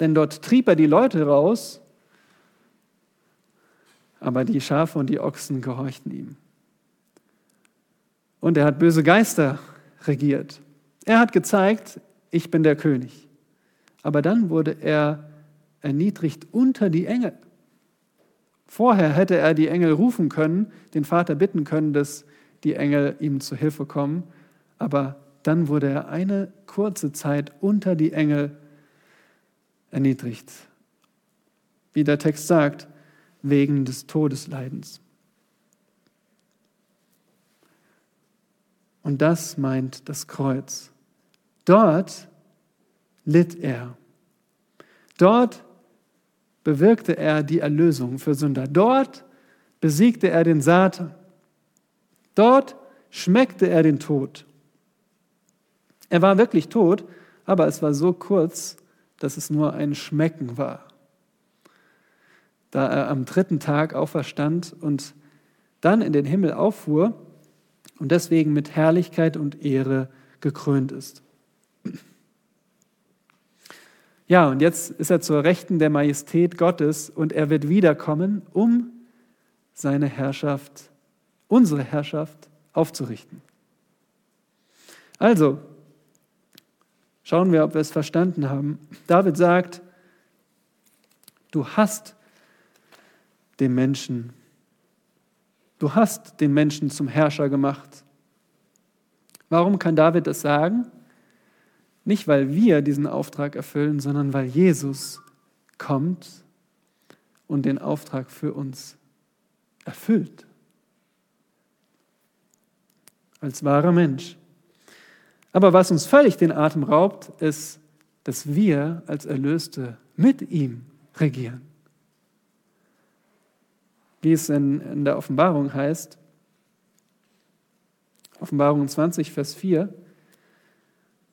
Denn dort trieb er die Leute raus, aber die Schafe und die Ochsen gehorchten ihm. Und er hat böse Geister regiert. Er hat gezeigt, ich bin der König. Aber dann wurde er erniedrigt unter die Engel. Vorher hätte er die Engel rufen können, den Vater bitten können, dass die Engel ihm zu Hilfe kommen. Aber dann wurde er eine kurze Zeit unter die Engel erniedrigt. Wie der Text sagt, wegen des Todesleidens. Und das meint das Kreuz. Dort litt er. Dort bewirkte er die Erlösung für Sünder. Dort besiegte er den Satan. Dort schmeckte er den Tod. Er war wirklich tot, aber es war so kurz, dass es nur ein Schmecken war. Da er am dritten Tag auferstand und dann in den Himmel auffuhr und deswegen mit Herrlichkeit und Ehre gekrönt ist. Ja, und jetzt ist er zur Rechten der Majestät Gottes und er wird wiederkommen, um seine Herrschaft, unsere Herrschaft aufzurichten. Also, schauen wir, ob wir es verstanden haben. David sagt, du hast den Menschen, du hast den Menschen zum Herrscher gemacht. Warum kann David das sagen? Nicht, weil wir diesen Auftrag erfüllen, sondern weil Jesus kommt und den Auftrag für uns erfüllt. Als wahrer Mensch. Aber was uns völlig den Atem raubt, ist, dass wir als Erlöste mit ihm regieren. Wie es in, in der Offenbarung heißt, Offenbarung 20, Vers 4,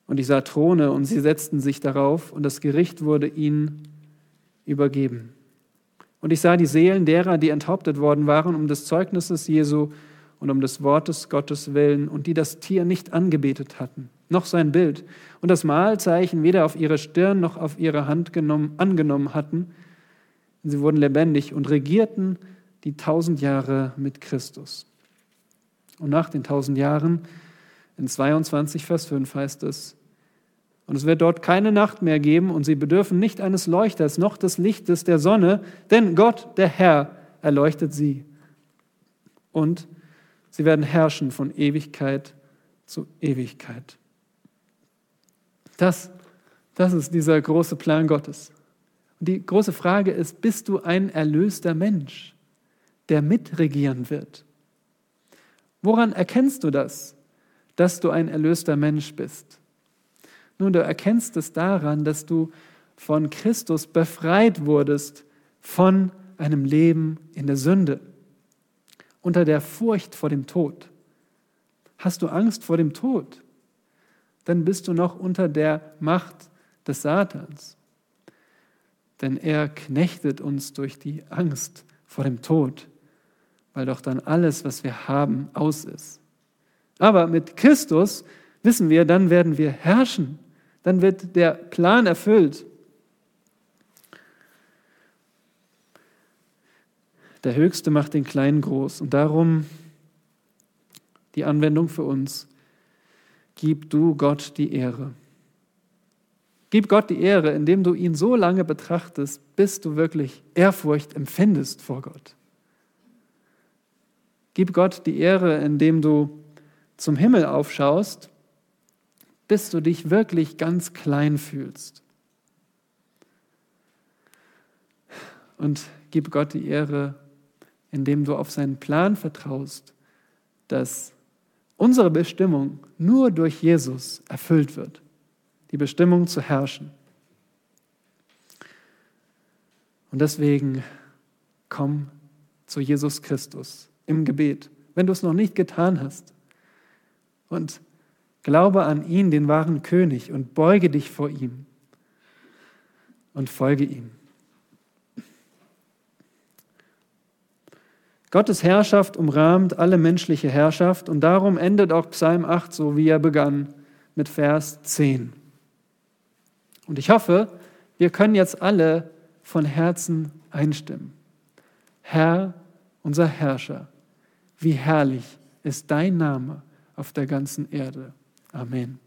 und ich sah Throne und sie setzten sich darauf und das Gericht wurde ihnen übergeben. Und ich sah die Seelen derer, die enthauptet worden waren, um des Zeugnisses Jesu und um des Wortes Gottes willen und die das Tier nicht angebetet hatten, noch sein Bild und das Mahlzeichen weder auf ihre Stirn noch auf ihre Hand genommen, angenommen hatten. Sie wurden lebendig und regierten die tausend Jahre mit Christus. Und nach den tausend Jahren in 22 Vers 5 heißt es, und es wird dort keine Nacht mehr geben und sie bedürfen nicht eines Leuchters noch des Lichtes der Sonne, denn Gott, der Herr, erleuchtet sie. Und sie werden herrschen von Ewigkeit zu Ewigkeit. Das, das ist dieser große Plan Gottes. Und die große Frage ist, bist du ein erlöster Mensch, der mitregieren wird? Woran erkennst du das? dass du ein erlöster Mensch bist? Nun, du erkennst es daran, dass du von Christus befreit wurdest von einem Leben in der Sünde, unter der Furcht vor dem Tod. Hast du Angst vor dem Tod? Dann bist du noch unter der Macht des Satans. Denn er knechtet uns durch die Angst vor dem Tod, weil doch dann alles, was wir haben, aus ist. Aber mit Christus wissen wir, dann werden wir herrschen. Dann wird der Plan erfüllt. Der Höchste macht den Kleinen groß. Und darum die Anwendung für uns. Gib du Gott die Ehre. Gib Gott die Ehre, indem du ihn so lange betrachtest, bis du wirklich Ehrfurcht empfindest vor Gott. Gib Gott die Ehre, indem du zum Himmel aufschaust, bis du dich wirklich ganz klein fühlst. Und gib Gott die Ehre, indem du auf seinen Plan vertraust, dass unsere Bestimmung nur durch Jesus erfüllt wird die Bestimmung zu herrschen. Und deswegen komm zu Jesus Christus im Gebet, wenn du es noch nicht getan hast. Und glaube an ihn, den wahren König, und beuge dich vor ihm und folge ihm. Gottes Herrschaft umrahmt alle menschliche Herrschaft und darum endet auch Psalm 8 so, wie er begann, mit Vers 10. Und ich hoffe, wir können jetzt alle von Herzen einstimmen. Herr, unser Herrscher, wie herrlich ist dein Name auf der ganzen Erde. Amen.